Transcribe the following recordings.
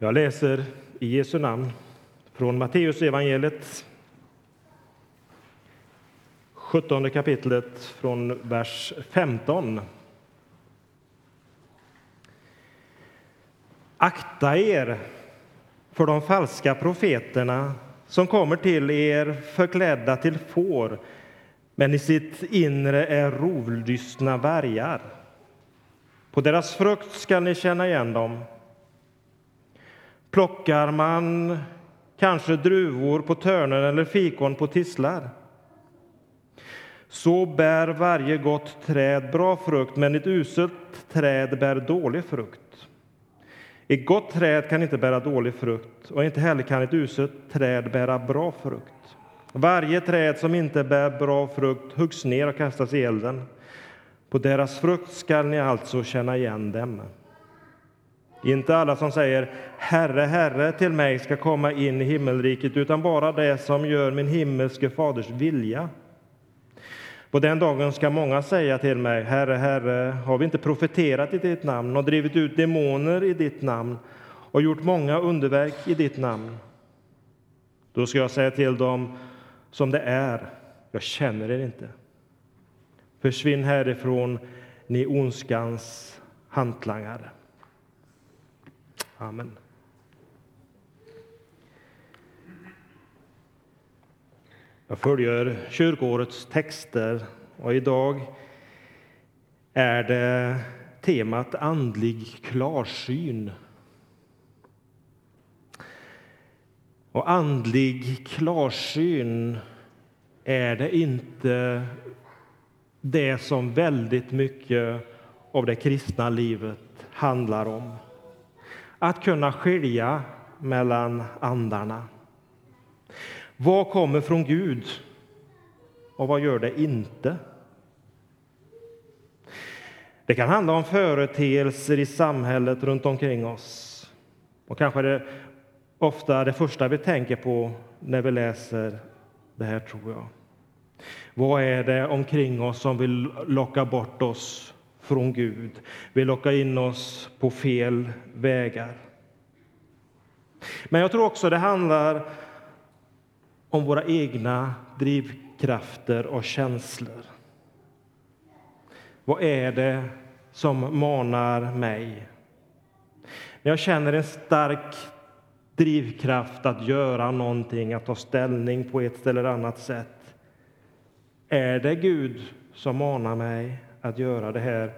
Jag läser i Jesu namn från Matteus evangeliet 17 kapitlet från vers 15. Akta er för de falska profeterna som kommer till er förklädda till får men i sitt inre är rovlystna vargar. På deras frukt skall ni känna igen dem. Plockar man kanske druvor på törnen eller fikon på tistlar så bär varje gott träd bra frukt, men ett uselt träd bär dålig frukt. Ett gott träd kan inte bära dålig frukt, och inte heller kan ett uselt träd bära bra frukt. Varje träd som inte bär bra frukt huggs ner och kastas i elden. På deras frukt skall ni alltså känna igen dem. Inte alla som säger Herre, Herre till mig ska komma in i himmelriket, utan bara det som gör min himmelske faders vilja. På den dagen ska många säga till mig, Herre, Herre, har vi inte profeterat i ditt namn och drivit ut demoner i ditt namn och gjort många underverk i ditt namn? Då ska jag säga till dem som det är, jag känner er inte. Försvinn härifrån, ni ondskans hantlangare. Amen. Jag följer kyrkårets texter och idag är det temat andlig klarsyn. Och andlig klarsyn är det inte det som väldigt mycket av det kristna livet handlar om. Att kunna skilja mellan andarna. Vad kommer från Gud och vad gör det inte? Det kan handla om företeelser i samhället runt omkring oss. Och kanske det ofta det första vi tänker på när vi läser det här, tror jag. Vad är det omkring oss som vill locka bort oss från Gud, vill locka in oss på fel vägar? Men jag tror också det handlar om våra egna drivkrafter och känslor. Vad är det som manar mig? När jag känner en stark drivkraft att göra någonting, att ta ställning på ett eller annat sätt. Är det Gud som manar mig att göra det här?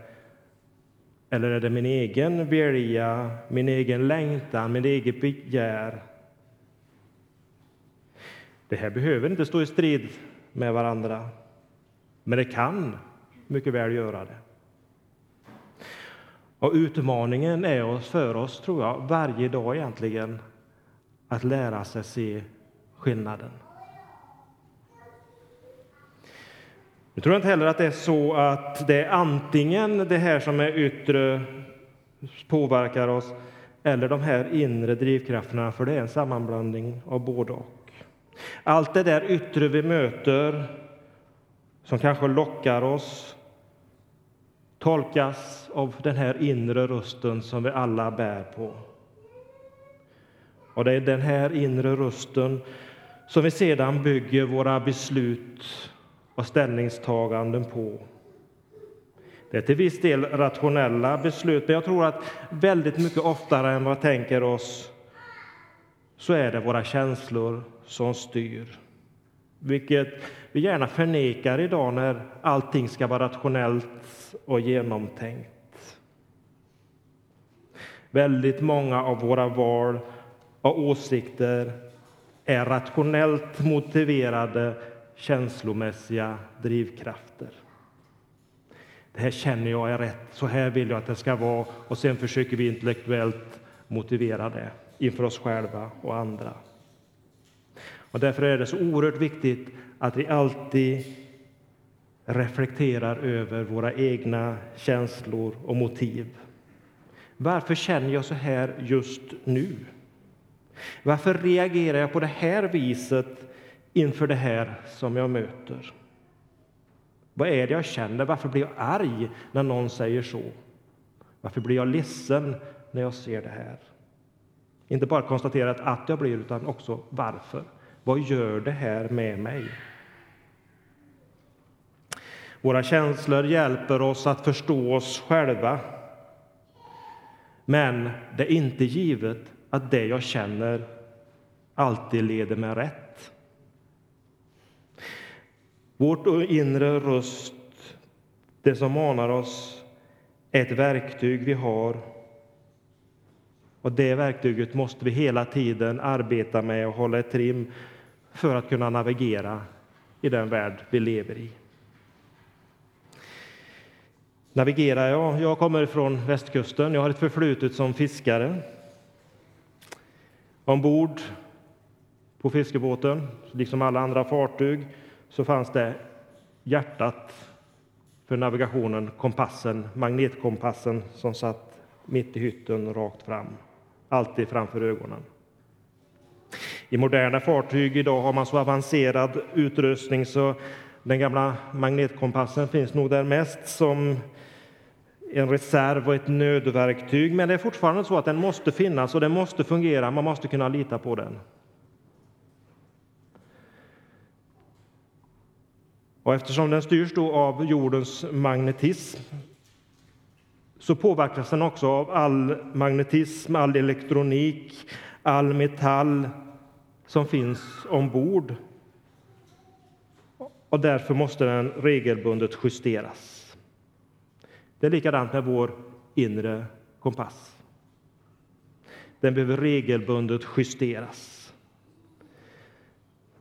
Eller är det min egen vilja, min egen längtan, min eget begär det här behöver inte stå i strid med varandra, men det kan mycket väl göra det. Och utmaningen är för oss, tror jag, varje dag egentligen att lära sig se skillnaden. Jag tror inte heller att det är så att det är antingen det här som är yttre påverkar oss eller de här inre drivkrafterna, för det är en sammanblandning av både och. Allt det där yttre vi möter, som kanske lockar oss tolkas av den här inre rösten som vi alla bär på. Och det är den här inre rösten som vi sedan bygger våra beslut och ställningstaganden på. Det är till viss del rationella beslut, men jag tror att väldigt mycket oftare än vad vi tänker oss så är det våra känslor som styr. Vilket vi gärna förnekar idag när allting ska vara rationellt och genomtänkt. Väldigt många av våra val och åsikter är rationellt motiverade känslomässiga drivkrafter. Det här känner jag är rätt, så här vill jag att det ska vara och sen försöker vi intellektuellt motivera det inför oss själva och andra. Och därför är det så oerhört viktigt att vi alltid reflekterar över våra egna känslor och motiv. Varför känner jag så här just nu? Varför reagerar jag på det här viset inför det här som jag möter? Vad är det jag känner? Varför blir jag arg när någon säger så? Varför blir jag ledsen när jag ser det här? Inte bara konstaterat att jag blir, utan också varför. Vad gör det här med mig? Våra känslor hjälper oss att förstå oss själva. Men det är inte givet att det jag känner alltid leder mig rätt. Vårt inre röst, det som manar oss, är ett verktyg vi har. Och det verktyget måste vi hela tiden arbeta med och hålla i trim för att kunna navigera i den värld vi lever i. Navigerar jag? Jag kommer från västkusten. Jag har ett förflutet som fiskare. Ombord på fiskebåten, liksom alla andra fartyg, så fanns det hjärtat för navigationen, kompassen, magnetkompassen som satt mitt i hytten rakt fram, alltid framför ögonen. I moderna fartyg idag har man så avancerad utrustning så den gamla magnetkompassen finns nog där mest som en reserv och ett nödverktyg. Men det är fortfarande så att den måste finnas och den måste fungera. Man måste kunna lita på den. Och eftersom den styrs då av jordens magnetism så påverkas den också av all magnetism, all elektronik, all metall som finns ombord. Och därför måste den regelbundet justeras. Det är likadant med vår inre kompass. Den behöver regelbundet justeras.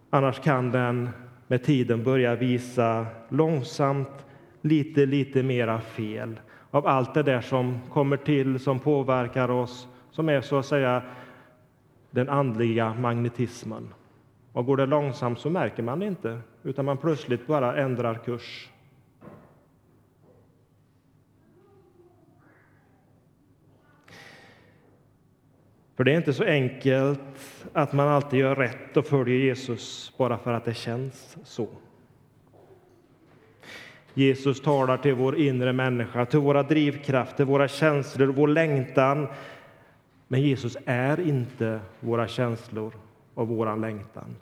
Annars kan den med tiden börja visa långsamt lite, lite mera fel av allt det där som kommer till, som påverkar oss, som är så att säga den andliga magnetismen. Och går det långsamt så märker man det inte, utan man plötsligt bara ändrar kurs. För det är inte så enkelt att man alltid gör rätt och följer Jesus bara för att det känns så. Jesus talar till vår inre människa, till våra drivkrafter, våra känslor, vår längtan. Men Jesus är inte våra känslor och vår längtan.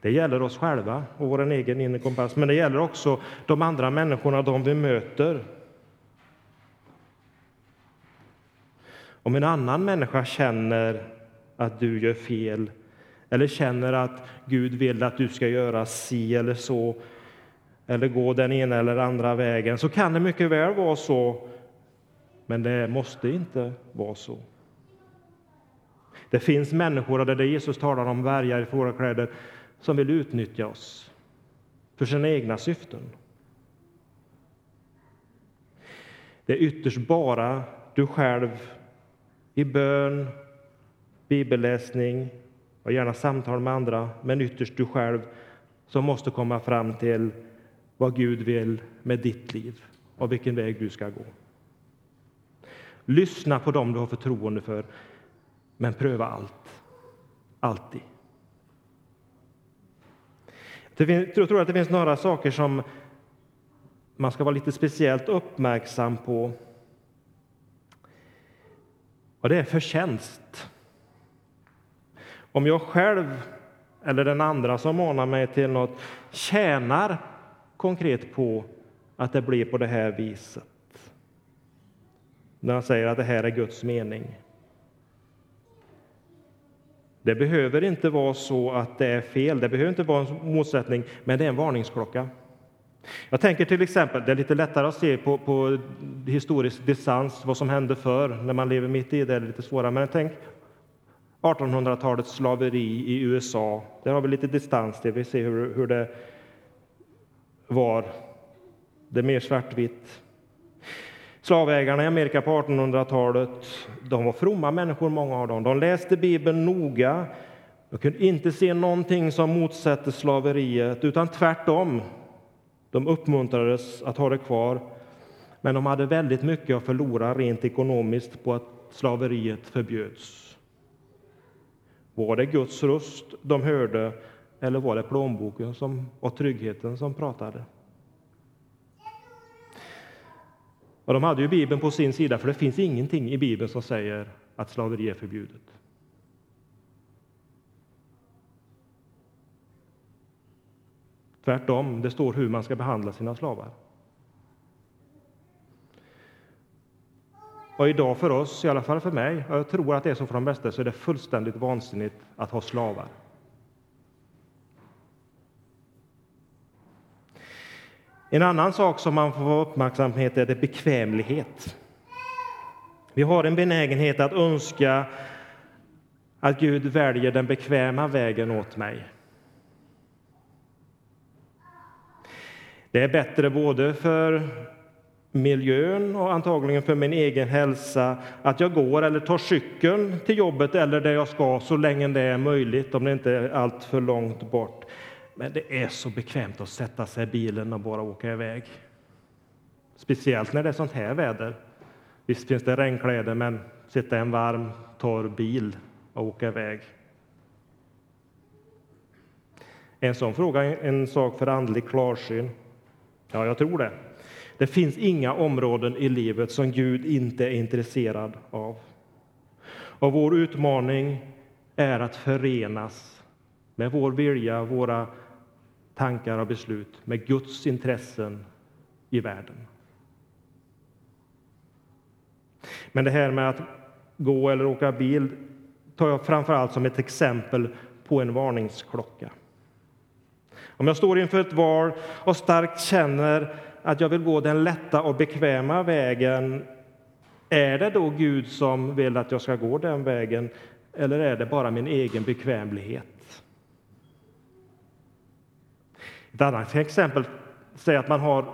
Det gäller oss själva och vår egen inre kompass, men det gäller också de andra människorna, de vi möter. Om en annan människa känner att du gör fel eller känner att Gud vill att du ska göra si eller så eller gå den ena eller andra vägen så kan det mycket väl vara så, men det måste inte vara så. Det finns människor, och det är det Jesus talar om, värjar i fårakläder, som vill utnyttja oss för sina egna syften. Det är ytterst bara du själv i bön, bibelläsning och gärna samtal med andra, men ytterst du själv som måste komma fram till vad Gud vill med ditt liv och vilken väg du ska gå. Lyssna på dem du har förtroende för, men pröva allt. Alltid. Jag tror att det finns några saker som man ska vara lite speciellt uppmärksam på och det är förtjänst. Om jag själv eller den andra som manar mig till något tjänar konkret på att det blir på det här viset. När han säger att det här är Guds mening. Det behöver inte vara så att det är fel, det behöver inte vara en motsättning, men det är en varningsklocka. Jag tänker till exempel, det är lite lättare att se på, på historisk distans vad som hände förr, när man lever mitt i det är lite svårare. Men tänk 1800-talets slaveri i USA. Där har vi lite distans till, vi ser hur, hur det var. Det är mer svartvitt. Slavägarna i Amerika på 1800-talet de var fromma människor, många av dem. De läste Bibeln noga. De kunde inte se någonting som motsatte slaveriet, utan tvärtom. De uppmuntrades att ha det kvar, men de hade väldigt mycket att förlora rent ekonomiskt på att slaveriet förbjöds. Var det Guds röst de hörde eller var det plånboken som, och tryggheten som pratade? Och de hade ju Bibeln på sin sida, för det finns ingenting i Bibeln som säger att slaveri är förbjudet. Tvärtom, det står hur man ska behandla sina slavar. Och idag för oss, i alla fall för mig, och jag tror att det är så för de bästa, så är det fullständigt vansinnigt att ha slavar. En annan sak som man får vara uppmärksamhet är det bekvämlighet. Vi har en benägenhet att önska att Gud väljer den bekväma vägen åt mig. Det är bättre både för miljön och antagligen för min egen hälsa att jag går eller tar cykeln till jobbet eller där jag ska så länge det är möjligt, om det inte är allt för långt bort. Men det är så bekvämt att sätta sig i bilen och bara åka iväg. Speciellt när det är sånt här väder. Visst finns det regnkläder, men sitta i en varm, torr bil och åka iväg. En sån fråga en sak för andlig klarsyn. Ja, jag tror det. Det finns inga områden i livet som Gud inte är intresserad av. Och vår utmaning är att förenas med vår vilja, våra tankar och beslut med Guds intressen i världen. Men det här med att gå eller åka bil tar jag framför allt som ett exempel på en varningsklocka. Om jag står inför ett val och starkt känner att jag vill gå den lätta och bekväma vägen, är det då Gud som vill att jag ska gå den vägen eller är det bara min egen bekvämlighet? Ett annat exempel säger att man har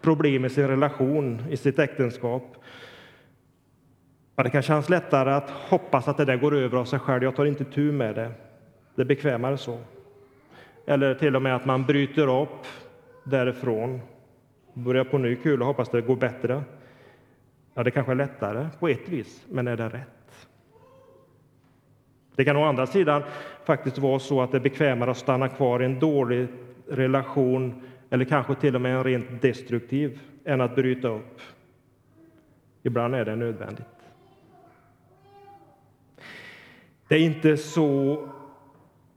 problem i sin relation, i sitt äktenskap. Ja, det kan kännas lättare att hoppas att det där går över av sig själv. Jag tar inte tur med det. Det är bekvämare så. Eller till och med att man bryter upp därifrån, börjar på ny kula och hoppas det går bättre. Ja, det kanske är lättare på ett vis, men är det rätt? Det kan å andra sidan faktiskt vara så att det är bekvämare att stanna kvar i en dålig relation eller kanske till och med en rent destruktiv än att bryta upp. Ibland är det nödvändigt. Det är inte så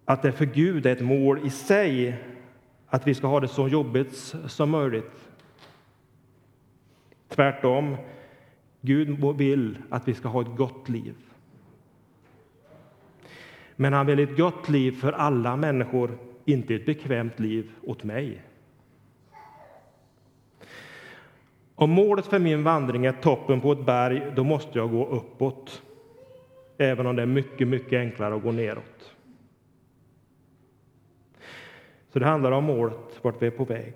att det för Gud är ett mål i sig att vi ska ha det så jobbigt som möjligt. Tvärtom, Gud vill att vi ska ha ett gott liv. Men han vill ett gott liv för alla människor, inte ett bekvämt liv åt mig. Om målet för min vandring är toppen på ett berg, då måste jag gå uppåt. Även om det är mycket, mycket enklare att gå neråt. Så det handlar om målet, vart vi är på väg.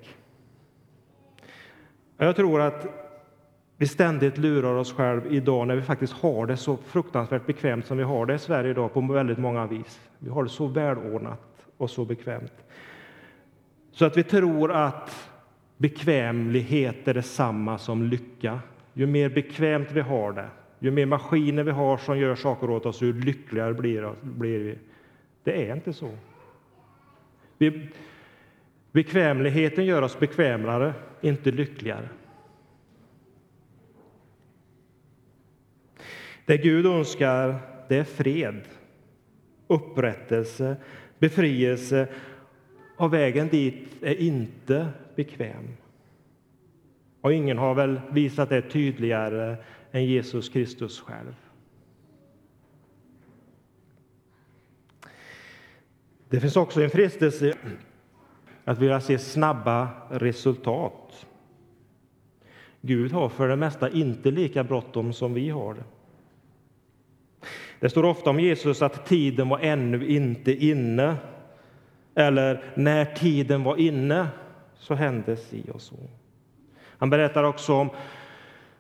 Jag tror att vi ständigt lurar oss själva idag när vi faktiskt har det så fruktansvärt bekvämt som vi har det i Sverige idag på väldigt många vis. Vi har det så välordnat och så bekvämt. Så att vi tror att bekvämlighet är detsamma som lycka. Ju mer bekvämt vi har det, ju mer maskiner vi har som gör saker åt oss, ju lyckligare blir, vi. Det är inte så. Vi, bekvämligheten gör oss bekvämare, inte lyckligare. Det Gud önskar, det är fred, upprättelse, befrielse och vägen dit är inte bekväm. Och ingen har väl visat det tydligare än Jesus Kristus själv. Det finns också en frestelse att vilja se snabba resultat. Gud har för det mesta inte lika bråttom som vi har det. Det står ofta om Jesus att tiden var ännu inte inne. Eller när tiden var inne så hände si och så. Han berättar också om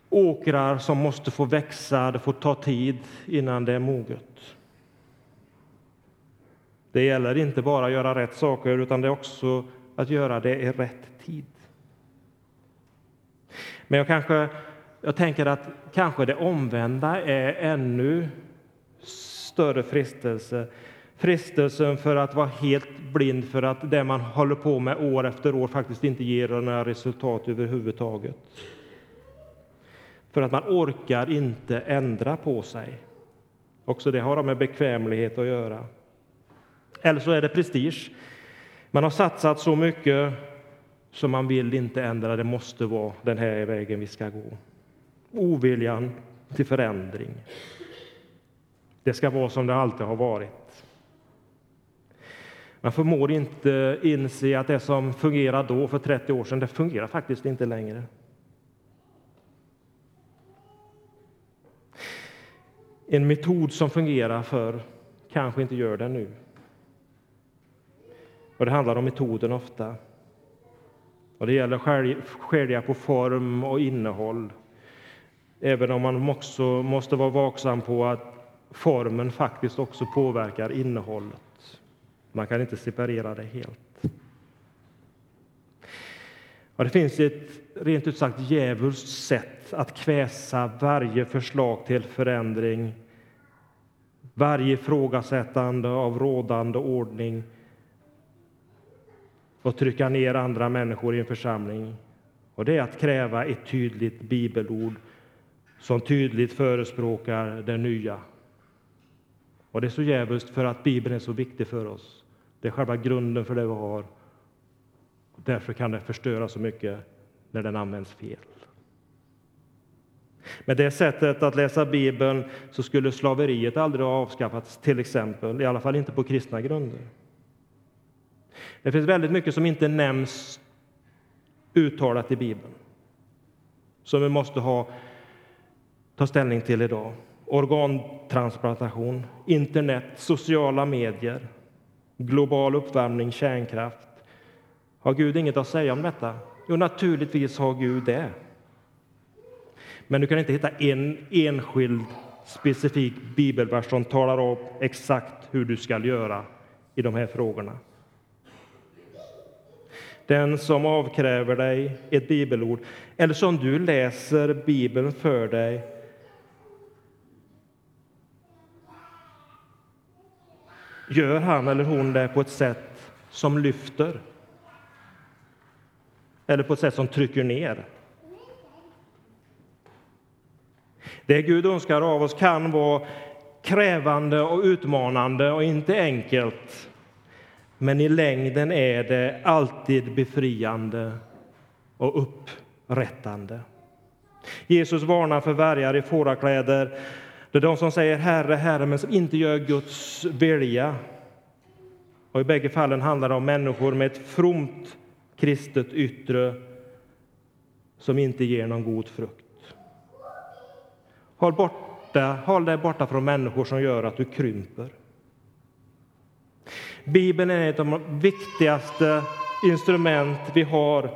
åkrar som måste få växa, det får ta tid innan det är moget. Det gäller inte bara att göra rätt saker, utan det är också att göra det i rätt tid. Men jag, kanske, jag tänker att kanske det omvända är ännu större frestelse. Frestelsen för att vara helt blind för att det man håller på med år efter år faktiskt inte ger några resultat överhuvudtaget. För att man orkar inte ändra på sig. Också det har med bekvämlighet att göra. Eller så är det prestige. Man har satsat så mycket så man vill inte ändra. Det måste vara den här vägen vi ska gå. Oviljan till förändring. Det ska vara som det alltid har varit. Man förmår inte inse att det som fungerade då, för 30 år sedan, det fungerar faktiskt inte längre. En metod som fungerar för kanske inte gör det nu. Och Det handlar om metoden ofta. Och Det gäller att skilja på form och innehåll. Även om man också måste vara vaksam på att formen faktiskt också påverkar innehållet. Man kan inte separera det helt. Och det finns ett rent ut sagt djävulskt sätt att kväsa varje förslag till förändring, varje ifrågasättande av rådande ordning och trycka ner andra människor i en församling. Och det är att kräva ett tydligt bibelord som tydligt förespråkar det nya. Och det är så djävulskt för att Bibeln är så viktig för oss. Det är själva grunden för det vi har. Därför kan det förstöra så mycket när den används fel. Med det sättet att läsa Bibeln så skulle slaveriet aldrig ha avskaffats, till exempel, i alla fall inte på kristna grunder. Det finns väldigt mycket som inte nämns uttalat i Bibeln, som vi måste ha, ta ställning till idag. Organtransplantation, internet, sociala medier, global uppvärmning, kärnkraft. Har Gud inget att säga om detta? Jo, naturligtvis har Gud det. Men du kan inte hitta en enskild specifik bibelvers som talar om exakt hur du ska göra i de här frågorna. Den som avkräver dig ett bibelord, eller som du läser Bibeln för dig, gör han eller hon det på ett sätt som lyfter eller på ett sätt som trycker ner. Det Gud önskar av oss kan vara krävande och utmanande och inte enkelt. Men i längden är det alltid befriande och upprättande. Jesus varnar för vargar i fårakläder. Det är de som säger Herre, Herre, men som inte gör Guds vilja. Och I bägge fallen handlar det om människor med ett fromt kristet yttre som inte ger någon god frukt. Håll, borta, håll dig borta från människor som gör att du krymper. Bibeln är ett av de viktigaste instrument vi har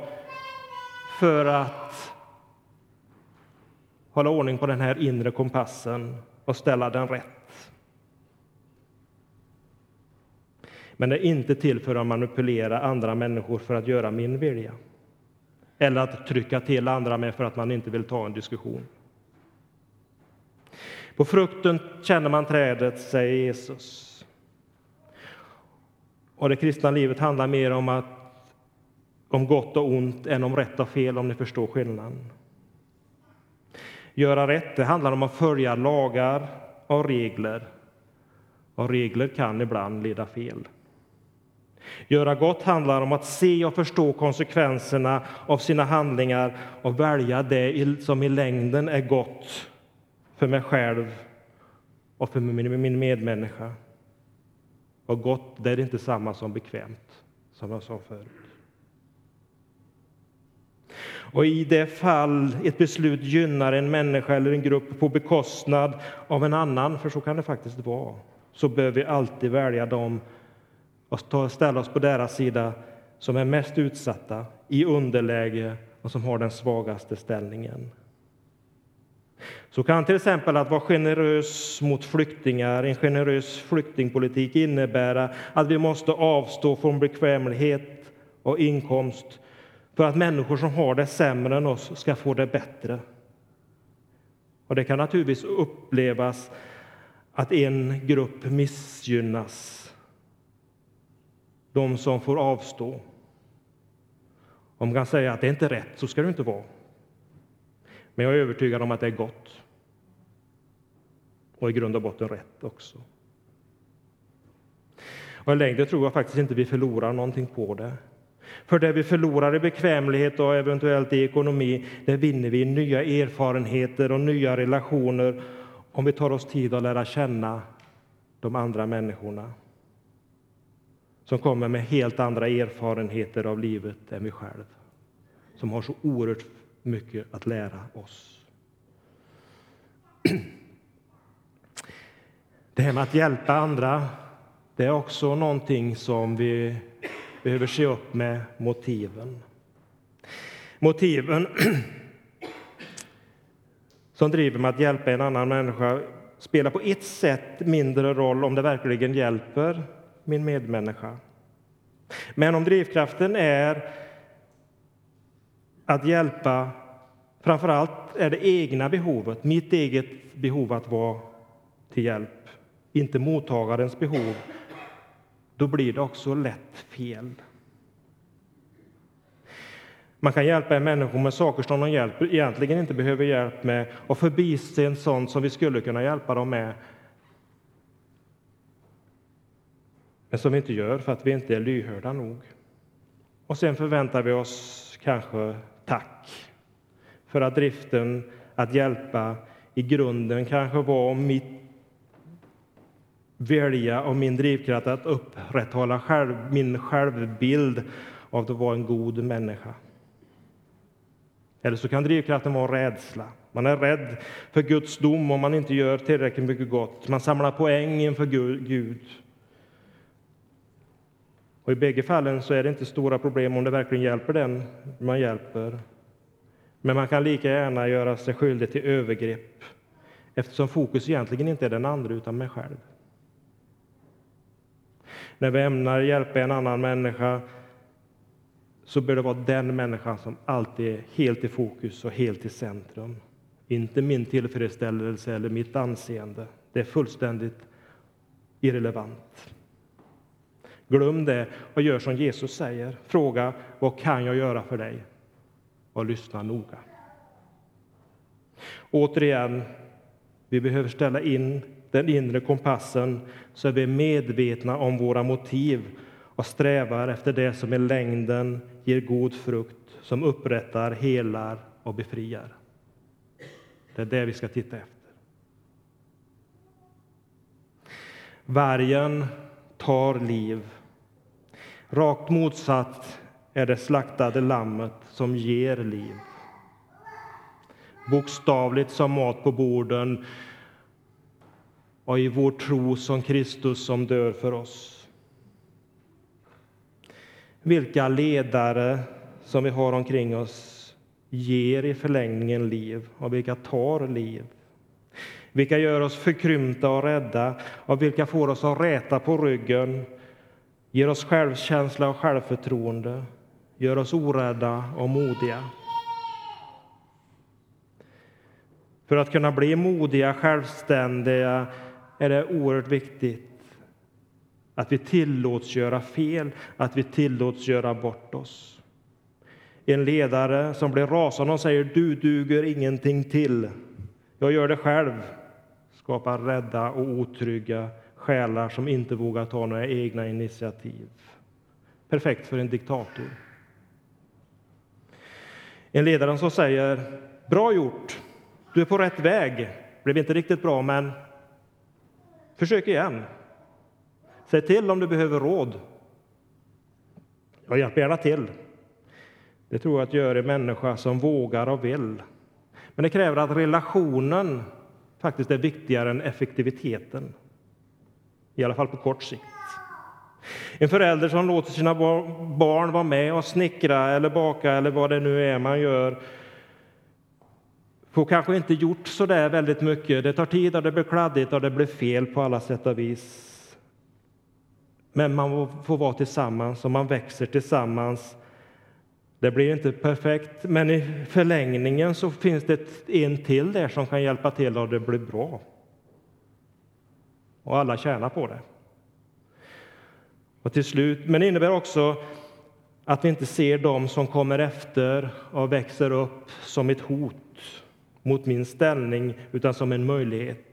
för att hålla ordning på den här inre kompassen och ställa den rätt. Men det är inte till för att manipulera andra människor för att göra min vilja eller att trycka till andra med för att man inte vill ta en diskussion. På frukten känner man trädet, säger Jesus. Och det kristna livet handlar mer om, att, om gott och ont än om rätt och fel, om ni förstår skillnaden. Göra rätt det handlar om att följa lagar och regler. Och regler kan ibland leda fel. Göra gott handlar om att se och förstå konsekvenserna av sina handlingar och välja det som i längden är gott för mig själv och för min medmänniska. Vad gott, det är inte samma som bekvämt, som jag sa förut. Och i det fall ett beslut gynnar en människa eller en grupp på bekostnad av en annan, för så kan det faktiskt vara, så bör vi alltid välja dem och ställa oss på deras sida som är mest utsatta, i underläge och som har den svagaste ställningen. Så kan till exempel att vara generös mot flyktingar, en generös flyktingpolitik innebära att vi måste avstå från bekvämlighet och inkomst för att människor som har det sämre än oss ska få det bättre. Och Det kan naturligtvis upplevas att en grupp missgynnas, de som får avstå. Om man kan säga att det inte är rätt, så ska det inte vara. Men jag är övertygad om att det är gott. och i grund och botten rätt också. Och I längden tror jag faktiskt inte vi förlorar någonting på det. För det vi förlorar i bekvämlighet och eventuellt i ekonomi, det vinner vi i nya erfarenheter och nya relationer om vi tar oss tid att lära känna de andra människorna som kommer med helt andra erfarenheter av livet än vi själv, som har så oerhört mycket att lära oss. Det här med att hjälpa andra, det är också någonting som vi behöver se upp med motiven. Motiven som driver med att hjälpa en annan människa spelar på ett sätt mindre roll om det verkligen hjälper min medmänniska. Men om drivkraften är att hjälpa, framför allt är det egna behovet, mitt eget behov att vara till hjälp, inte mottagarens behov, då blir det också lätt fel. Man kan hjälpa en människa med saker som de hjälp, egentligen inte behöver hjälp med och förbise en sån som vi skulle kunna hjälpa dem med. Men som vi inte gör för att vi inte är lyhörda nog. Och sen förväntar vi oss kanske tack för att driften att hjälpa i grunden kanske var mitt välja och min drivkraft att upprätthålla själv, min självbild av att vara en god människa. Eller så kan drivkraften vara rädsla. Man är rädd för Guds dom om man inte gör tillräckligt mycket gott. Man samlar poäng inför Gud. Och I bägge fallen så är det inte stora problem om det verkligen hjälper den man hjälper. Men man kan lika gärna göra sig skyldig till övergrepp eftersom fokus egentligen inte är den andra utan mig själv. När vi ämnar hjälpa en annan människa så bör det vara den människan som alltid är helt i fokus och helt i centrum. Inte min tillfredsställelse eller mitt anseende. Det är fullständigt irrelevant. Glöm det och gör som Jesus säger. Fråga vad kan jag göra för dig? Och lyssna noga. Återigen, vi behöver ställa in den inre kompassen så att vi är medvetna om våra motiv och strävar efter det som i längden ger god frukt, som upprättar, helar och befriar. Det är det vi ska titta efter. Vargen tar liv. Rakt motsatt är det slaktade lammet som ger liv. Bokstavligt som mat på borden och i vår tro som Kristus som dör för oss vilka ledare som vi har omkring oss ger i förlängningen liv och vilka tar liv. Vilka gör oss förkrympta och rädda och vilka får oss att räta på ryggen, ger oss självkänsla och självförtroende, gör oss orädda och modiga. För att kunna bli modiga, självständiga är det oerhört viktigt att vi tillåts göra fel, att vi tillåts göra bort oss. En ledare som blir rasande och säger du duger ingenting till, jag gör det själv, skapar rädda och otrygga själar som inte vågar ta några egna initiativ. Perfekt för en diktator. En ledare som säger bra gjort, du är på rätt väg, blev inte riktigt bra, men försök igen. Säg till om du behöver råd. Jag hjälper gärna till. Det tror jag att gör en människa som vågar och vill. Men det kräver att relationen faktiskt är viktigare än effektiviteten. I alla fall på kort sikt. En förälder som låter sina barn vara med och snickra eller baka eller vad det nu är man gör får kanske inte gjort så där väldigt mycket. Det tar tid och det blir kladdigt och det blir fel på alla sätt och vis. Men man får vara tillsammans och man växer tillsammans. Det blir inte perfekt, men i förlängningen så finns det en till där som kan hjälpa till och det blir bra. Och alla tjänar på det. Och till slut, men det innebär också att vi inte ser dem som kommer efter och växer upp som ett hot mot min ställning, utan som en möjlighet.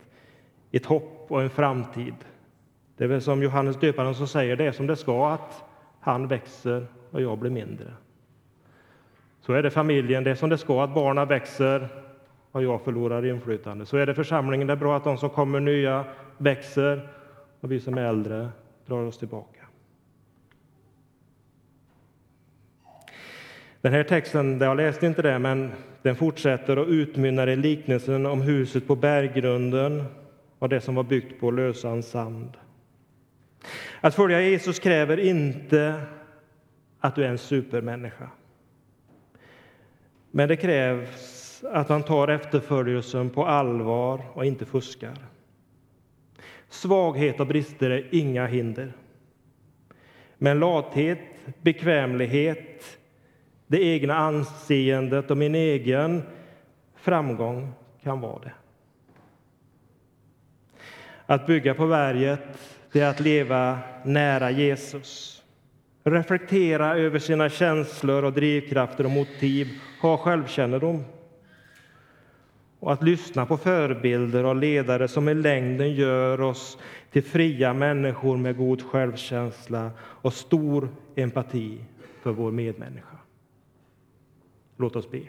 ett hopp och en framtid. Det är väl som Johannes döparen som säger det är som det ska, att han växer och jag blir mindre. Så är det familjen, det är som det ska, att barnen växer och jag förlorar inflytande. Så är det församlingen, det är bra att de som kommer nya växer och vi som är äldre drar oss tillbaka. Den här texten, jag läste inte det, men den fortsätter och utmynnar i liknelsen om huset på berggrunden och det som var byggt på lösan sand. Att följa Jesus kräver inte att du är en supermänniska. Men det krävs att han tar efterföljelsen på allvar och inte fuskar. Svaghet och brister är inga hinder. Men lathet, bekvämlighet, det egna anseendet och min egen framgång kan vara det. Att bygga på berget, det är att leva nära Jesus. Reflektera över sina känslor och drivkrafter och motiv, ha självkännedom. Och att lyssna på förebilder och ledare som i längden gör oss till fria människor med god självkänsla och stor empati för vår medmänniska. Låt oss be.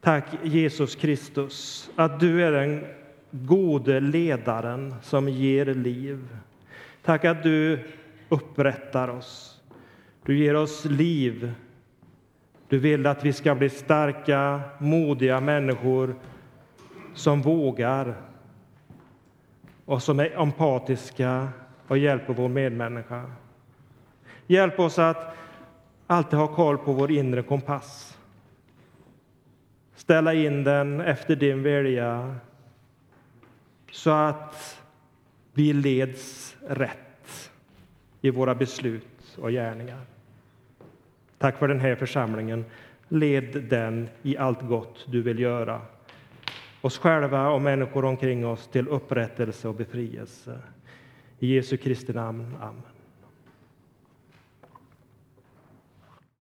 Tack Jesus Kristus att du är den gode ledaren som ger liv. Tack att du upprättar oss. Du ger oss liv. Du vill att vi ska bli starka, modiga människor som vågar och som är empatiska och hjälper vår medmänniska. Hjälp oss att alltid ha koll på vår inre kompass. Ställa in den efter din vilja så att vi leds rätt i våra beslut och gärningar. Tack för den här församlingen. Led den i allt gott du vill göra oss själva och människor omkring oss till upprättelse och befrielse. I Jesu Kristi namn. Amen.